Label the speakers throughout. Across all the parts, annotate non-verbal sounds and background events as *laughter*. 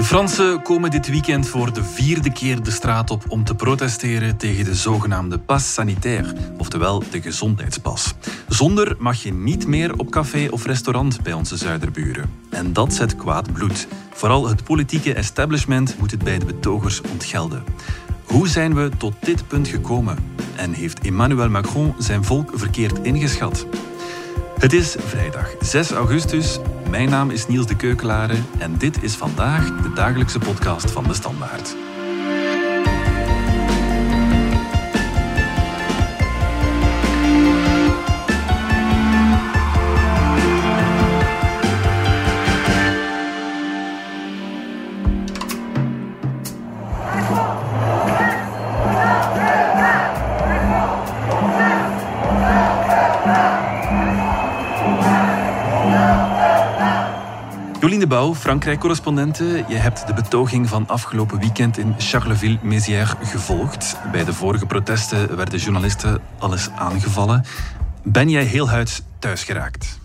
Speaker 1: De Fransen komen dit weekend voor de vierde keer de straat op om te protesteren tegen de zogenaamde pas sanitaire, oftewel de gezondheidspas. Zonder mag je niet meer op café of restaurant bij onze zuiderburen. En dat zet kwaad bloed. Vooral het politieke establishment moet het bij de betogers ontgelden. Hoe zijn we tot dit punt gekomen? En heeft Emmanuel Macron zijn volk verkeerd ingeschat? Het is vrijdag 6 augustus. Mijn naam is Niels de Keukelare en dit is vandaag de dagelijkse podcast van de Standaard. Bouw, Frankrijk-correspondente. Je hebt de betoging van afgelopen weekend in Charleville-Mézières gevolgd. Bij de vorige protesten werden journalisten alles aangevallen. Ben jij heel huids thuis geraakt?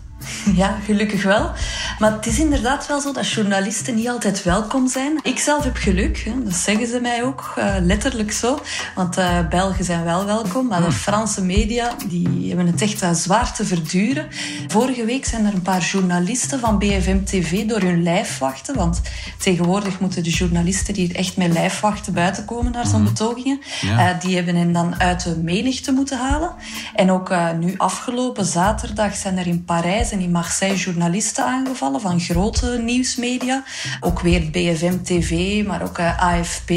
Speaker 1: *laughs*
Speaker 2: Ja, gelukkig wel. Maar het is inderdaad wel zo dat journalisten niet altijd welkom zijn. Ik zelf heb geluk, hè. dat zeggen ze mij ook, uh, letterlijk zo. Want uh, Belgen zijn wel welkom, maar de hmm. Franse media die hebben het echt uh, zwaar te verduren. Vorige week zijn er een paar journalisten van BFM TV door hun lijf wachten. Want tegenwoordig moeten de journalisten hier echt met lijf wachten buiten komen naar zo'n hmm. betogingen. Ja. die hebben hen dan uit de menigte moeten halen. En ook nu afgelopen zaterdag zijn er in Parijs en in Marseille journalisten aangevallen van grote nieuwsmedia. Ook weer BFM TV, maar ook eh, AFP,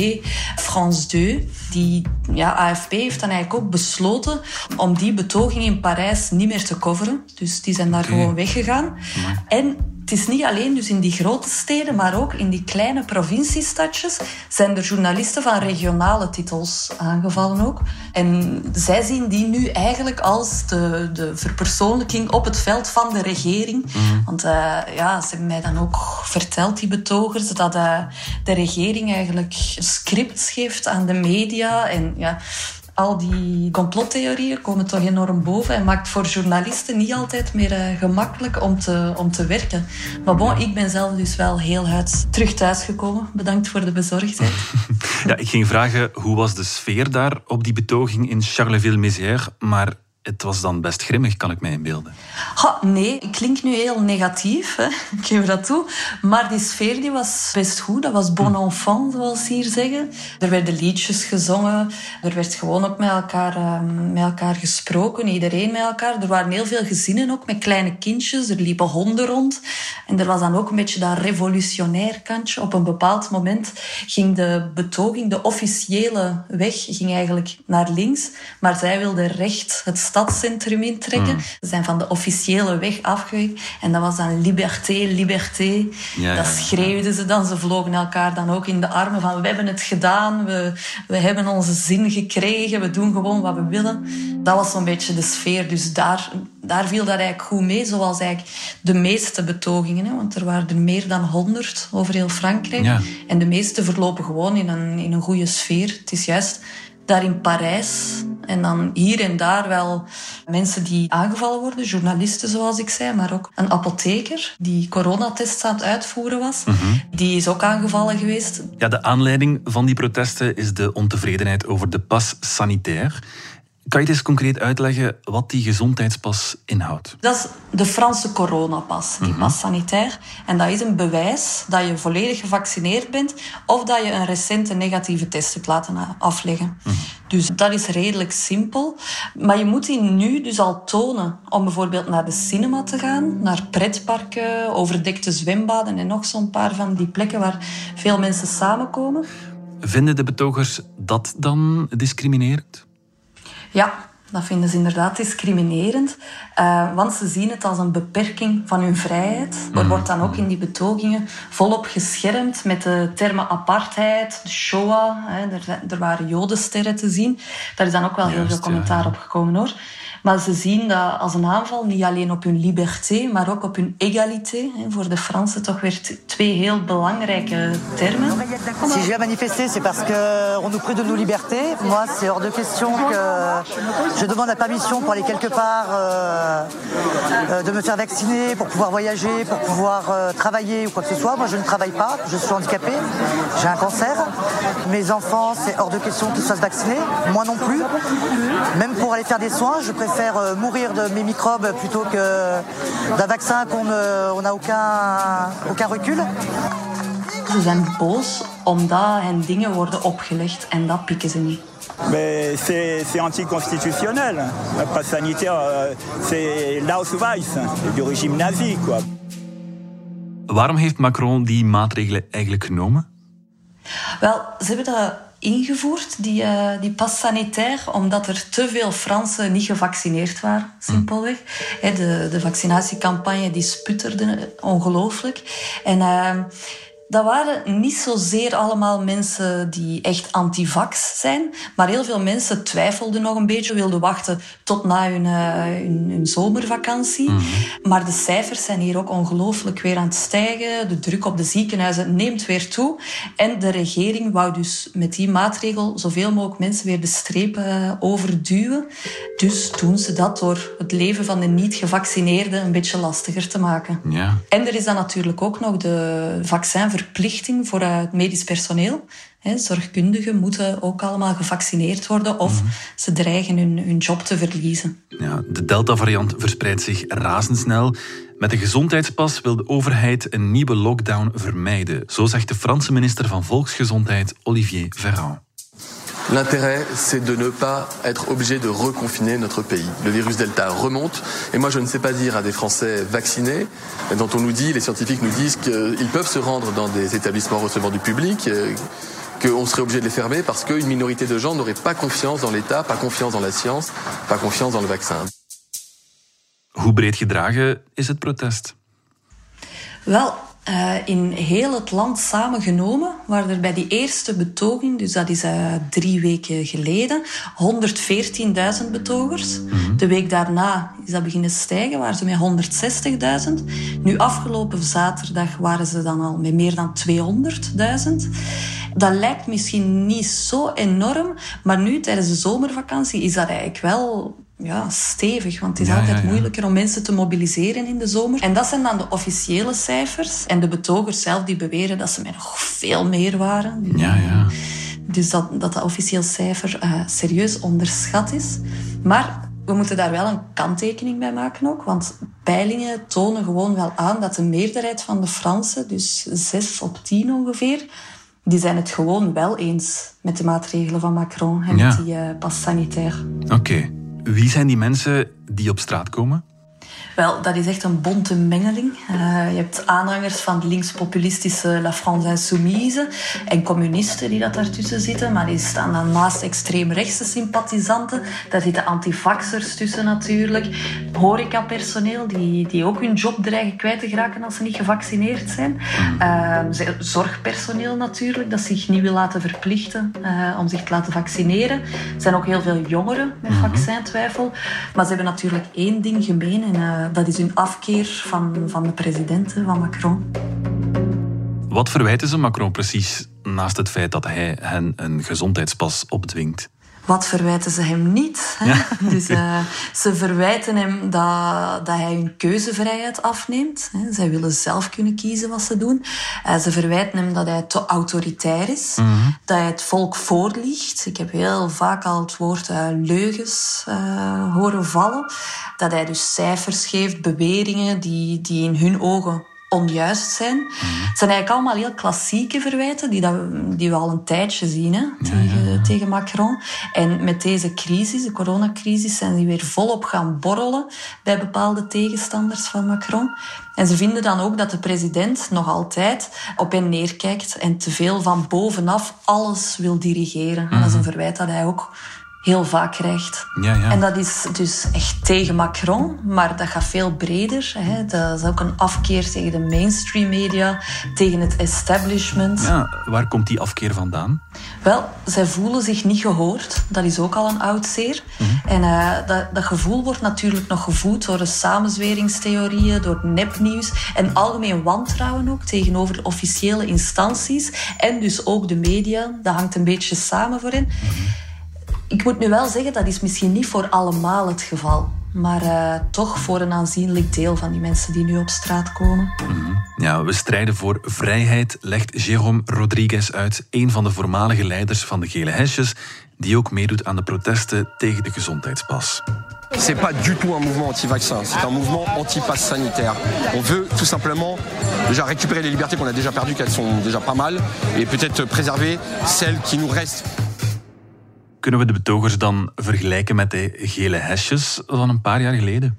Speaker 2: France 2. Die, ja, AFP heeft dan eigenlijk ook besloten om die betoging in Parijs niet meer te coveren. Dus die zijn daar gewoon weggegaan. En het is niet alleen dus in die grote steden, maar ook in die kleine provinciestadjes zijn er journalisten van regionale titels aangevallen ook. En zij zien die nu eigenlijk als de, de verpersoonlijking op het veld van de regering. Mhm. Want uh, ja, ze hebben mij dan ook verteld, die betogers, dat uh, de regering eigenlijk scripts geeft aan de media. En ja, al die complottheorieën komen toch enorm boven en maakt voor journalisten niet altijd meer uh, gemakkelijk om te, om te werken. Maar bon, ik ben zelf dus wel heel uit terug thuisgekomen. Bedankt voor de bezorgdheid. *laughs*
Speaker 1: ja, ik ging vragen hoe was de sfeer daar op die betoging in Charleville-Mézières, maar het was dan best grimmig, kan ik mij inbeelden.
Speaker 2: Ha, nee, ik klink nu heel negatief, hè. ik geef dat toe. Maar die sfeer die was best goed. Dat was bon hm. enfant, zoals ze hier zeggen. Er werden liedjes gezongen. Er werd gewoon ook met elkaar, ehm, met elkaar gesproken. Iedereen met elkaar. Er waren heel veel gezinnen ook met kleine kindjes. Er liepen honden rond. En er was dan ook een beetje dat revolutionair kantje. Op een bepaald moment ging de betoging, de officiële weg, ging eigenlijk naar links. Maar zij wilden recht het stadscentrum intrekken. Mm. Ze zijn van de officiële weg afgewezen. En dat was dan liberté, liberté. Ja, dat schreeuwden ze dan. Ze vlogen elkaar dan ook in de armen van we hebben het gedaan, we, we hebben onze zin gekregen, we doen gewoon wat we willen. Dat was zo'n beetje de sfeer. Dus daar, daar viel dat eigenlijk goed mee, zoals eigenlijk de meeste betogingen. Hè? Want er waren er meer dan honderd over heel Frankrijk. En de meeste verlopen gewoon in een, in een goede sfeer. Het is juist daar in Parijs. En dan hier en daar wel mensen die aangevallen worden, journalisten zoals ik zei, maar ook een apotheker die coronatests aan het uitvoeren was. Mhm. Die is ook aangevallen geweest.
Speaker 1: Ja, de aanleiding van die protesten is de ontevredenheid over de pas sanitaire. Kan je het eens concreet uitleggen wat die gezondheidspas inhoudt?
Speaker 2: Dat is de Franse coronapas, die mhm. pas sanitair. En dat is een bewijs dat je volledig gevaccineerd bent of dat je een recente negatieve test hebt laten afleggen. Mhm. Dus dat is redelijk simpel. Maar je moet die nu dus al tonen om bijvoorbeeld naar de cinema te gaan, naar pretparken, overdekte zwembaden en nog zo'n paar van die plekken waar veel mensen samenkomen.
Speaker 1: Vinden de betogers dat dan discriminerend?
Speaker 2: Ja, dat vinden ze inderdaad discriminerend, uh, want ze zien het als een beperking van hun vrijheid. Er mhm. wordt dan ook in die betogingen volop geschermd met de termen apartheid, de Shoah. Hè, er, er, waren jodensterren te zien. Daar is dan ook wel heel veel commentaar op gekomen hoor. Maar ze zien dat als een aanval niet alleen op hun liberté, maar ook op hun égalité. Voor de Fransen toch weer twee heel belangrijke termen.
Speaker 3: Si j'ai manifesté, c'est parce qu'on nous prive de nos libertés. Moi, c'est hors de question que je demande la permission pour aller quelque part, euh, euh, de me faire vacciner, pour pouvoir voyager, pour pouvoir euh, travailler ou quoi que ce soit. Moi, je ne travaille pas, je suis handicapé, j'ai un cancer. Mes enfants, c'est hors de question qu'ils soient vaccinés. Moi non plus. Même pour aller faire des soins, je préfère euh, mourir de mes microbes plutôt que d'un vaccin qu'on n'a aucun, aucun recul.
Speaker 2: Ze zijn boos omdat hen dingen worden opgelegd en dat pikken ze niet.
Speaker 4: Mais c'est anticonstitutionnel. Le passe sanitaire, euh, c'est l'Ausweis du régime nazi. Quoi.
Speaker 1: Waarom heeft Macron die maatregelen eigenlijk genomen?
Speaker 2: Wel, ze hebben dat ingevoerd, die, uh, die pas sanitair, omdat er te veel Fransen niet gevaccineerd waren, simpelweg. De, de vaccinatiecampagne die sputterde ongelooflijk. En... Dat waren niet zozeer allemaal mensen die echt antivax zijn, maar heel veel mensen twijfelden nog een beetje, wilden wachten tot na hun, uh, hun, hun zomervakantie. Mhm. Maar de cijfers zijn hier ook ongelooflijk weer aan het stijgen. De druk op de ziekenhuizen neemt weer toe. En de regering wou dus met die maatregel zoveel mogelijk mensen weer de strepen uh, overduwen. Dus doen ze dat door het leven van de niet-gevaccineerden een beetje lastiger te maken.
Speaker 1: Ja.
Speaker 2: En er is dan natuurlijk ook nog de vaccin verplichting voor eh, het medisch personeel. zorgkundigen moeten ook allemaal gevaccineerd worden of mhm. ze dreigen hun, hun job te verliezen.
Speaker 1: Ja, de Delta-variant verspreidt zich razendsnel. Met de gezondheidspas wil de overheid een nieuwe lockdown vermijden. Zo zegt de Franse minister van Volksgezondheid Olivier Véran.
Speaker 5: L'intérêt, c'est de ne pas être obligé de reconfiner notre pays. Le virus Delta remonte, et moi je ne sais pas dire à des Français vaccinés, dont on nous dit, les scientifiques nous disent qu'ils peuvent se rendre dans des établissements recevant du public, euh, qu'on serait obligé de les fermer parce qu'une minorité de gens n'aurait pas confiance dans l'État, pas confiance dans la science, pas confiance dans le vaccin.
Speaker 1: Hoe breed gedragen is het protest?
Speaker 2: Wel, uh, in heel het land samengenomen waren er bij die eerste betoging, dus dat is uh, drie weken geleden, 114.000 betogers. Mm -hmm. De week daarna is dat beginnen stijgen, waren ze met 160.000. Nu afgelopen zaterdag waren ze dan al met meer dan 200.000. Dat lijkt misschien niet zo enorm, maar nu tijdens de zomervakantie is dat eigenlijk wel ja, stevig. Want het is altijd moeilijker om mensen te mobiliseren in de zomer. En dat zijn dan de officiële cijfers. En de betogers zelf die beweren dat ze met nog veel meer waren.
Speaker 1: Ja, ja.
Speaker 2: Dus dat dat, dat officieel cijfer uh, serieus onderschat is. Maar we moeten daar wel een kanttekening bij maken ook. Want peilingen tonen gewoon wel aan dat de meerderheid van de Fransen, dus 6 op 10 ongeveer, die zijn het gewoon wel eens met de maatregelen van Macron en met die uh, pas sanitair.
Speaker 1: Oké. Okay. Wie zijn die mensen die op straat komen?
Speaker 2: Wel, dat is echt een bonte mengeling. Uh, je hebt aanhangers van de linkspopulistische La France Insoumise en communisten die dat daartussen zitten, maar die staan dan naast extreemrechtse sympathisanten. Daar zitten antivaxers tussen natuurlijk. Horecapersoneel die, die ook hun job dreigen kwijt te geraken als ze niet gevaccineerd zijn. Uh, zorgpersoneel natuurlijk, dat zich niet wil laten verplichten uh, om zich te laten vaccineren. Er zijn ook heel veel jongeren met mhm. vaccintwijfel. Maar ze hebben natuurlijk één ding gemeen en dat is hun afkeer van, van de president, van Macron.
Speaker 1: Wat verwijten ze Macron precies, naast het feit dat hij hen een gezondheidspas opdwingt?
Speaker 2: Wat verwijten ze hem niet? Hè? *laughs* Dus uh, ze verwijten hem dat, dat hij hun keuzevrijheid afneemt. Hè? Zij willen zelf kunnen kiezen wat ze doen. Uh, ze verwijten hem dat hij te autoritair is. Mm -hmm. Dat hij het volk voorliegt. Ik heb heel vaak al het woord uh, leugens horen vallen. Dat hij dus cijfers geeft, beweringen die, die in hun ogen onjuist zijn. Mm Het zijn eigenlijk allemaal heel klassieke verwijten die, dat, die we al een tijdje zien hè, tegen, ja, ja. tegen Macron. En met deze crisis, de coronacrisis, zijn die weer volop gaan borrelen bij bepaalde tegenstanders van Macron. En ze vinden dan ook dat de president nog altijd op hen neerkijkt en te veel van bovenaf alles wil dirigeren. En dat is een verwijt dat hij ook heel vaak krijgt.
Speaker 1: Ja, ja.
Speaker 2: En dat is dus echt tegen Macron, maar dat gaat veel breder. Hè. Dat is ook een afkeer tegen de mainstream media, tegen het establishment.
Speaker 1: Ja, waar komt die afkeer vandaan?
Speaker 2: Wel, zij voelen zich niet gehoord. Dat is ook al een oud zeer. En uh, dat, dat gevoel wordt natuurlijk nog gevoed door de samenzweringstheorieën, door nepnieuws en algemeen wantrouwen ook tegenover de officiële instanties en dus ook de media. Dat hangt een beetje samen voor hen. Ik moet nu wel zeggen, dat is misschien niet voor allemaal het geval. Maar uh, toch voor een aanzienlijk deel van die mensen die nu op straat komen.
Speaker 1: Ja, we strijden voor vrijheid, legt Jérôme Rodriguez uit, een van de voormalige leiders van de Gele Hesjes, die ook meedoet aan de protesten tegen de gezondheidspas.
Speaker 6: C'est pas du tout un mouvement anti-vaccin, c'est un mouvement anti-pass sanitaire. On veut tout simplement déjà récupérer les libertés qu'on a déjà perdues, qu'elles sont déjà pas mal, et peut-être préserver celles qui nous restent.
Speaker 1: Kunnen we de betogers dan vergelijken met de gele hesjes van een paar jaar geleden?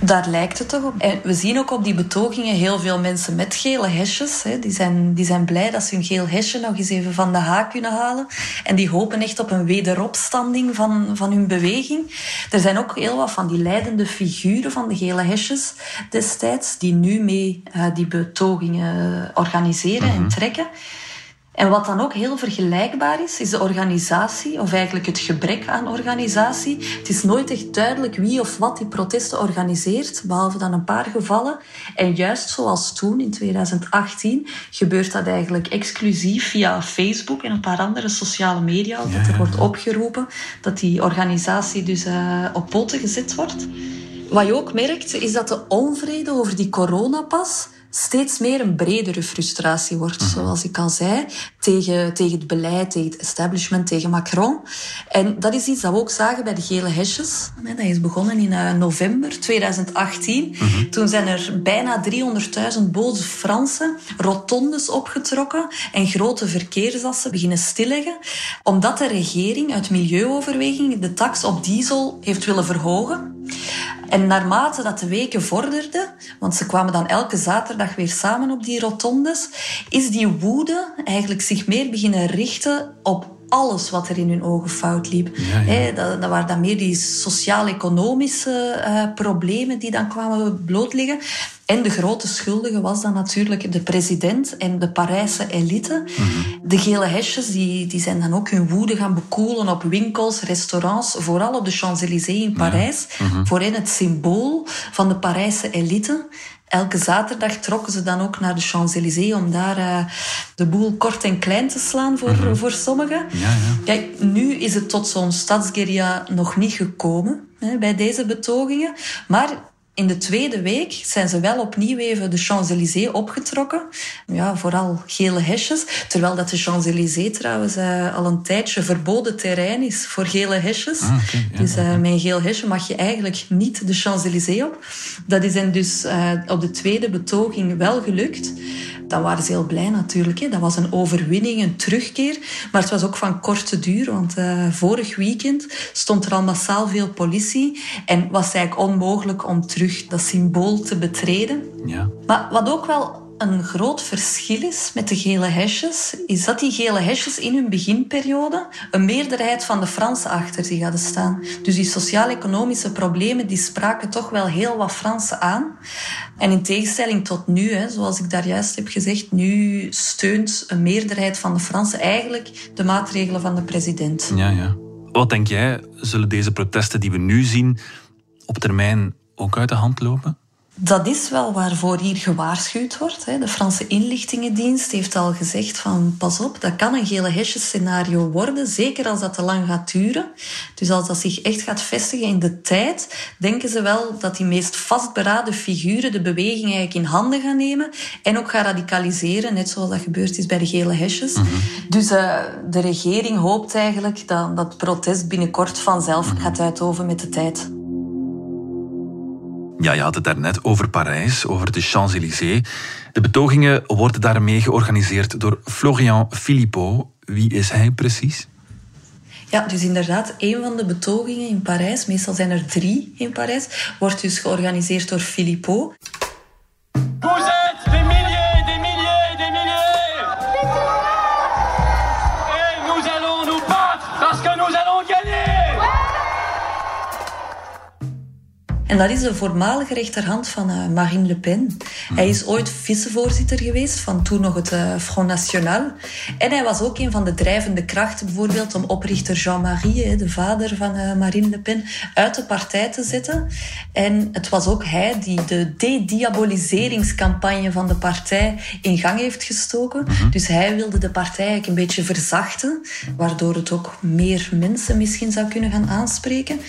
Speaker 2: Daar lijkt het toch op. En we zien ook op die betogingen heel veel mensen met gele hesjes. Hè. Die, zijn, die zijn blij dat ze hun geel hesje nog eens even van de haak kunnen halen. En die hopen echt op een wederopstanding van, van hun beweging. Er zijn ook heel wat van die leidende figuren van de gele hesjes destijds, die nu mee uh, die betogingen organiseren en trekken. En wat dan ook heel vergelijkbaar is, is de organisatie, of eigenlijk het gebrek aan organisatie. Het is nooit echt duidelijk wie of wat die protesten organiseert, behalve dan een paar gevallen. En juist zoals toen, in 2018, gebeurt dat eigenlijk exclusief via Facebook en een paar andere sociale media. Dat er wordt opgeroepen dat die organisatie dus uh, op poten gezet wordt. Wat je ook merkt, is dat de onvrede over die coronapas steeds meer een bredere frustratie wordt, zoals ik al zei, tegen, tegen het beleid, tegen het establishment, tegen Macron. En dat is iets dat we ook zagen bij de gele hesjes. Dat is begonnen in uh, november 2018. Toen zijn er bijna 300.000 boze Fransen rotondes opgetrokken en grote verkeersassen beginnen stilleggen, omdat de regering uit milieuoverweging de tax op diesel heeft willen verhogen. En naarmate dat de weken vorderden, want ze kwamen dan elke zaterdag weer samen op die rotondes, is die woede eigenlijk zich meer beginnen richten op alles wat er in hun ogen fout liep.
Speaker 1: Ja, ja.
Speaker 2: He, dat, dat waren dan meer die sociaal-economische uh, problemen die dan kwamen blootliggen. En de grote schuldige was dan natuurlijk de president en de Parijse elite.
Speaker 1: Mhm.
Speaker 2: De gele hesjes die, die zijn dan ook hun woede gaan bekoelen op winkels, restaurants, vooral op de Champs-Élysées in Parijs.
Speaker 1: Mhm.
Speaker 2: Voor hen het symbool van de Parijse elite. Elke zaterdag trokken ze dan ook naar de Champs-Élysées om daar uh, de boel kort en klein te slaan voor,
Speaker 1: Mhm.
Speaker 2: voor sommigen.
Speaker 1: Ja, ja.
Speaker 2: Kijk, nu is het tot zo'n stadsguerilla nog niet gekomen hè, bij deze betogingen. Maar in de tweede week zijn ze wel opnieuw even de Champs-Élysées opgetrokken. Ja, vooral gele hesjes. Terwijl dat de Champs-Élysées trouwens uh, al een tijdje verboden terrein is voor gele hesjes.
Speaker 1: Ah, ja,
Speaker 2: dus uh,
Speaker 1: ja.
Speaker 2: met een geel hesje mag je eigenlijk niet de Champs-Élysées op. Dat is hen dus uh, op de tweede betoging wel gelukt. Dan waren ze heel blij natuurlijk. Hè. Dat was een overwinning, een terugkeer. Maar het was ook van korte duur, want uh, vorig weekend stond er al massaal veel politie. En was het eigenlijk onmogelijk om terug dat symbool te betreden.
Speaker 1: Ja.
Speaker 2: Maar wat ook wel een groot verschil is met de gele hesjes, is dat die gele hesjes in hun beginperiode een meerderheid van de Fransen achter zich hadden staan. Dus die sociaal-economische problemen die spraken toch wel heel wat Fransen aan. En in tegenstelling tot nu, hè, zoals ik daar juist heb gezegd, nu steunt een meerderheid van de Fransen eigenlijk de maatregelen van de president.
Speaker 1: Ja, ja. Wat denk jij, zullen deze protesten die we nu zien op termijn ook uit de hand lopen?
Speaker 2: Dat is wel waarvoor hier gewaarschuwd wordt. De Franse inlichtingendienst heeft al gezegd van pas op, dat kan een gele hesjes-scenario worden, zeker als dat te lang gaat duren. Dus als dat zich echt gaat vestigen in de tijd, denken ze wel dat die meest vastberaden figuren de beweging eigenlijk in handen gaan nemen en ook gaan radicaliseren, net zoals dat gebeurd is bij de gele hesjes.
Speaker 1: Mhm.
Speaker 2: Dus uh, de regering hoopt eigenlijk dat dat protest binnenkort vanzelf
Speaker 1: Mhm.
Speaker 2: gaat uitoven met de tijd.
Speaker 1: Ja, je had het daarnet over Parijs, over de Champs-Élysées. De betogingen worden daarmee georganiseerd door Florian Philippot. Wie is hij precies?
Speaker 2: Ja, dus inderdaad, een van de betogingen in Parijs, meestal zijn er drie in Parijs, wordt dus georganiseerd door Philippot. En dat is de voormalige rechterhand van uh, Marine Le Pen. Hij is ooit vicevoorzitter geweest van toen nog het uh, Front National. En hij was ook een van de drijvende krachten bijvoorbeeld om oprichter Jean-Marie, de vader van uh, Marine Le Pen, uit de partij te zetten. En het was ook hij die de dediaboliseringscampagne van de partij in gang heeft gestoken. Dus hij wilde de partij eigenlijk een beetje verzachten, waardoor het ook meer mensen misschien zou kunnen gaan aanspreken.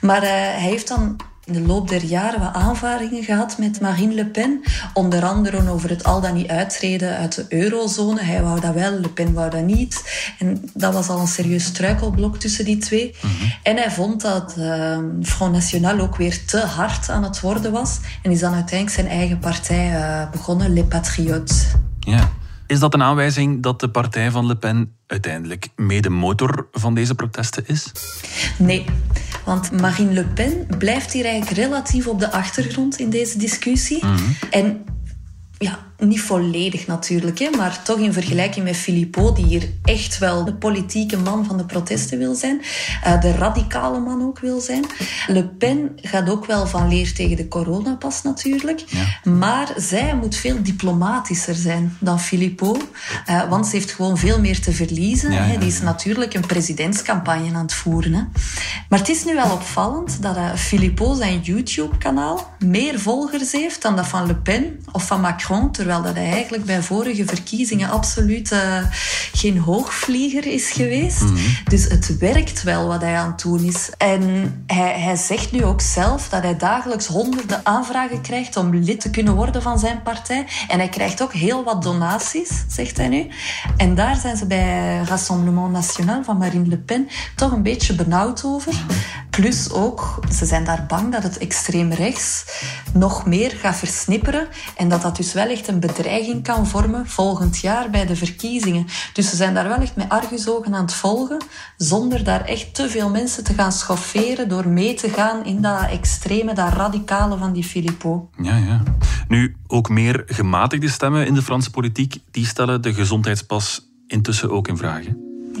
Speaker 2: Maar hij heeft dan in de loop der jaren wat aanvaringen gehad met Marine Le Pen. Onder andere over het al dan niet uittreden uit de eurozone. Hij wou dat wel, Le Pen wou dat niet. En dat was al een serieus struikelblok tussen die twee. En hij vond dat uh, Front National ook weer te hard aan het worden was. En is dan uiteindelijk zijn eigen partij uh, begonnen, Les Patriotes.
Speaker 1: Ja. Is dat een aanwijzing dat de partij van Le Pen uiteindelijk mede motor van deze protesten is?
Speaker 2: Nee, want Marine Le Pen blijft hier eigenlijk relatief op de achtergrond in deze discussie. En ja, niet volledig natuurlijk, hè, maar toch in vergelijking met Philippot, die hier echt wel de politieke man van de protesten wil zijn, uh, de radicale man ook wil zijn. Le Pen gaat ook wel van leer tegen de coronapas natuurlijk,
Speaker 1: Ja.
Speaker 2: maar zij moet veel diplomatischer zijn dan Philippot, uh, want ze heeft gewoon veel meer te verliezen.
Speaker 1: Ja,
Speaker 2: Die is natuurlijk een presidentscampagne aan het voeren. Hè. Maar het is nu wel opvallend dat uh, Philippot zijn YouTube-kanaal meer volgers heeft dan dat van Le Pen of van Macron, terwijl dat hij eigenlijk bij vorige verkiezingen absoluut uh, geen hoogvlieger is geweest. Dus het werkt wel wat hij aan het doen is. En hij, hij zegt nu ook zelf dat hij dagelijks honderden aanvragen krijgt om lid te kunnen worden van zijn partij. En hij krijgt ook heel wat donaties, zegt hij nu. En daar zijn ze bij Rassemblement National van Marine Le Pen toch een beetje benauwd over. Plus ook, ze zijn daar bang dat het extreem rechts nog meer gaat versnipperen en dat dat dus wel echt een bedreiging kan vormen volgend jaar bij de verkiezingen. Dus ze zijn daar wel echt met argusogen aan het volgen, zonder daar echt te veel mensen te gaan schofferen door mee te gaan in dat extreme, dat radicale van die Philippot.
Speaker 1: Ja, ja. Nu, ook meer gematigde stemmen in de Franse politiek, die stellen de gezondheidspas intussen ook in vraag.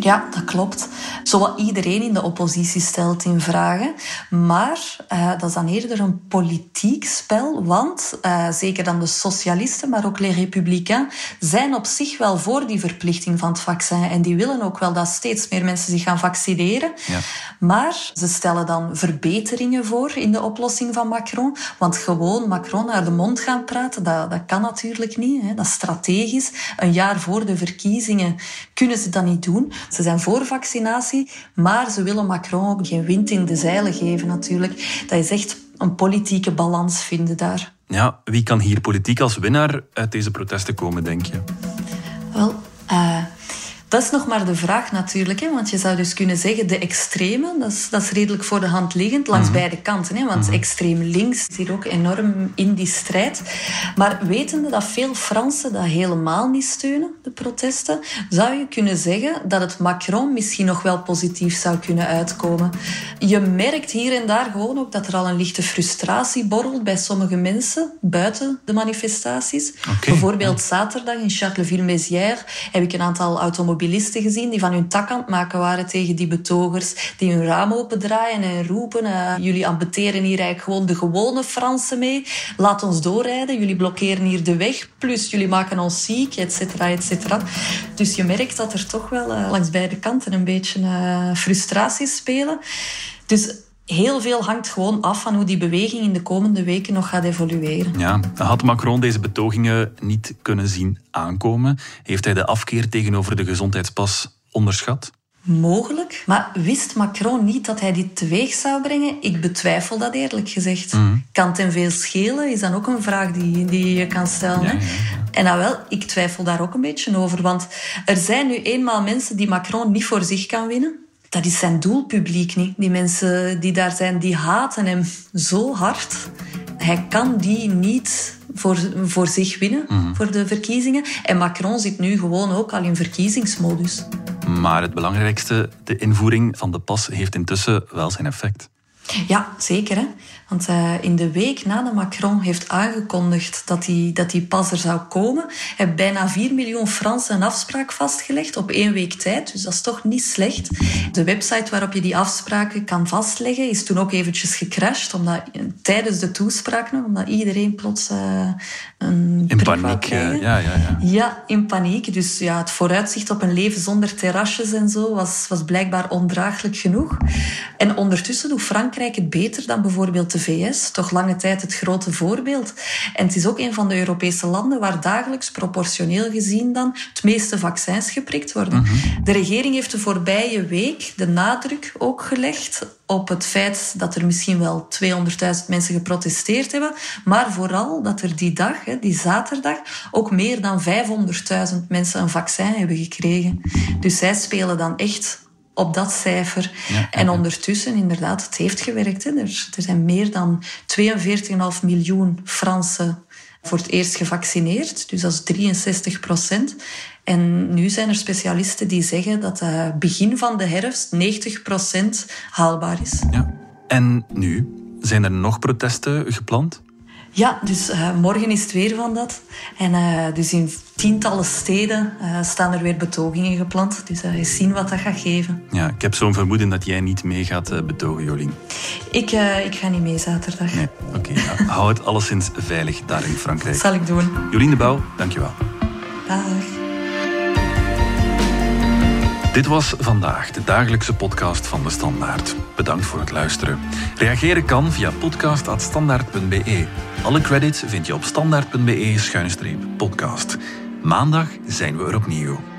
Speaker 2: Ja, dat klopt. Zowat iedereen in de oppositie stelt in vragen. Maar uh, dat is dan eerder een politiek spel. Want uh, zeker dan de socialisten, maar ook les républicains, zijn op zich wel voor die verplichting van het vaccin. En die willen ook wel dat steeds meer mensen zich gaan vaccineren.
Speaker 1: Ja.
Speaker 2: Maar ze stellen dan verbeteringen voor in de oplossing van Macron. Want gewoon Macron naar de mond gaan praten, dat, dat kan natuurlijk niet. Hè. Dat is strategisch. Een jaar voor de verkiezingen kunnen ze dat niet doen. Ze zijn voor vaccinatie, maar ze willen Macron ook geen wind in de zeilen geven natuurlijk. Dat is echt een politieke balans vinden daar.
Speaker 1: Ja, wie kan hier politiek als winnaar uit deze protesten komen, denk je?
Speaker 2: Dat is nog maar de vraag natuurlijk. Hè? Want je zou dus kunnen zeggen, de extreme, dat is, dat is redelijk voor de hand liggend langs
Speaker 1: Mhm.
Speaker 2: beide kanten. Hè? Want extreem links is hier ook enorm in die strijd. Maar wetende dat veel Fransen dat helemaal niet steunen, de protesten, zou je kunnen zeggen dat het Macron misschien nog wel positief zou kunnen uitkomen. Je merkt hier en daar gewoon ook dat er al een lichte frustratie borrelt bij sommige mensen buiten de manifestaties. Bijvoorbeeld zaterdag in Charleville-Mézières heb ik een aantal automobilisten gezien die van hun tak aan het maken waren tegen die betogers, die hun raam opendraaien en roepen uh, jullie ambeteren hier eigenlijk gewoon de gewone Fransen mee, laat ons doorrijden, jullie blokkeren hier de weg, plus jullie maken ons ziek, et cetera, et cetera. Dus je merkt dat er toch wel uh, langs beide kanten een beetje uh, frustraties spelen. Dus heel veel hangt gewoon af van hoe die beweging in de komende weken nog gaat evolueren.
Speaker 1: Ja, had Macron deze betogingen niet kunnen zien aankomen? Heeft hij de afkeer tegenover de gezondheidspas onderschat?
Speaker 2: Mogelijk, maar wist Macron niet dat hij dit teweeg zou brengen? Ik betwijfel dat eerlijk gezegd.
Speaker 1: Mm.
Speaker 2: Kan hem veel schelen? Is dan ook een vraag die, die je kan stellen.
Speaker 1: Ja,
Speaker 2: hè?
Speaker 1: ja, ja.
Speaker 2: En nou wel, ik twijfel daar ook een beetje over. Want er zijn nu eenmaal mensen die Macron niet voor zich kan winnen. Dat is zijn doelpubliek niet. Die mensen die daar zijn, die haten hem zo hard. Hij kan die niet voor, voor zich winnen,
Speaker 1: Mhm.
Speaker 2: voor de verkiezingen. En Macron zit nu gewoon ook al in verkiezingsmodus.
Speaker 1: Maar het belangrijkste, de invoering van de pas heeft intussen wel zijn effect.
Speaker 2: Ja, zeker. Hè? Want uh, in de week nadat Macron heeft aangekondigd dat die, dat die pas er zou komen, hebben bijna 4 miljoen Fransen een afspraak vastgelegd op één week tijd. Dus dat is toch niet slecht. De website waarop je die afspraken kan vastleggen is toen ook eventjes gecrashed, omdat, tijdens de toespraak nog, omdat iedereen plots uh, een
Speaker 1: In paniek, ja, ja, ja.
Speaker 2: Ja, in paniek. Dus ja, het vooruitzicht op een leven zonder terrasjes en zo was, was blijkbaar ondraaglijk genoeg. En ondertussen doet Frankrijk het beter dan bijvoorbeeld de VS, toch lange tijd het grote voorbeeld. En het is ook een van de Europese landen waar dagelijks proportioneel gezien dan het meeste vaccins geprikt worden.
Speaker 1: Mhm.
Speaker 2: De regering heeft de voorbije week de nadruk ook gelegd op het feit dat er misschien wel 200.000 mensen geprotesteerd hebben, maar vooral dat er die dag, die zaterdag, ook meer dan 500.000 mensen een vaccin hebben gekregen. Dus zij spelen dan echt op dat cijfer. en ondertussen, inderdaad, het heeft gewerkt. Hè. Er, er zijn meer dan 42,5 miljoen Fransen voor het eerst gevaccineerd. Dus dat is 63 procent. En nu zijn er specialisten die zeggen dat uh, begin van de herfst 90 procent haalbaar is.
Speaker 1: Ja. En nu? Zijn er nog protesten gepland?
Speaker 2: Ja, dus uh, morgen is het weer van dat. En uh, dus in tientallen steden uh, staan er weer betogingen gepland. Dus eens zien wat dat gaat geven.
Speaker 1: Ja, ik heb zo'n vermoeden dat jij niet mee gaat betogen, Jolien.
Speaker 2: Ik, ik ga niet mee zaterdag.
Speaker 1: Nee, oké. Okay, hou het alleszins veilig daar in Frankrijk.
Speaker 2: Dat zal ik doen.
Speaker 1: Jolien de Bouw, dankjewel.
Speaker 2: Dag.
Speaker 1: Dit was vandaag de dagelijkse podcast van de Standaard. Bedankt voor het luisteren. Reageren kan via podcast.standaard.be. Alle credits vind je op standaard.be-podcast. Maandag zijn we er opnieuw.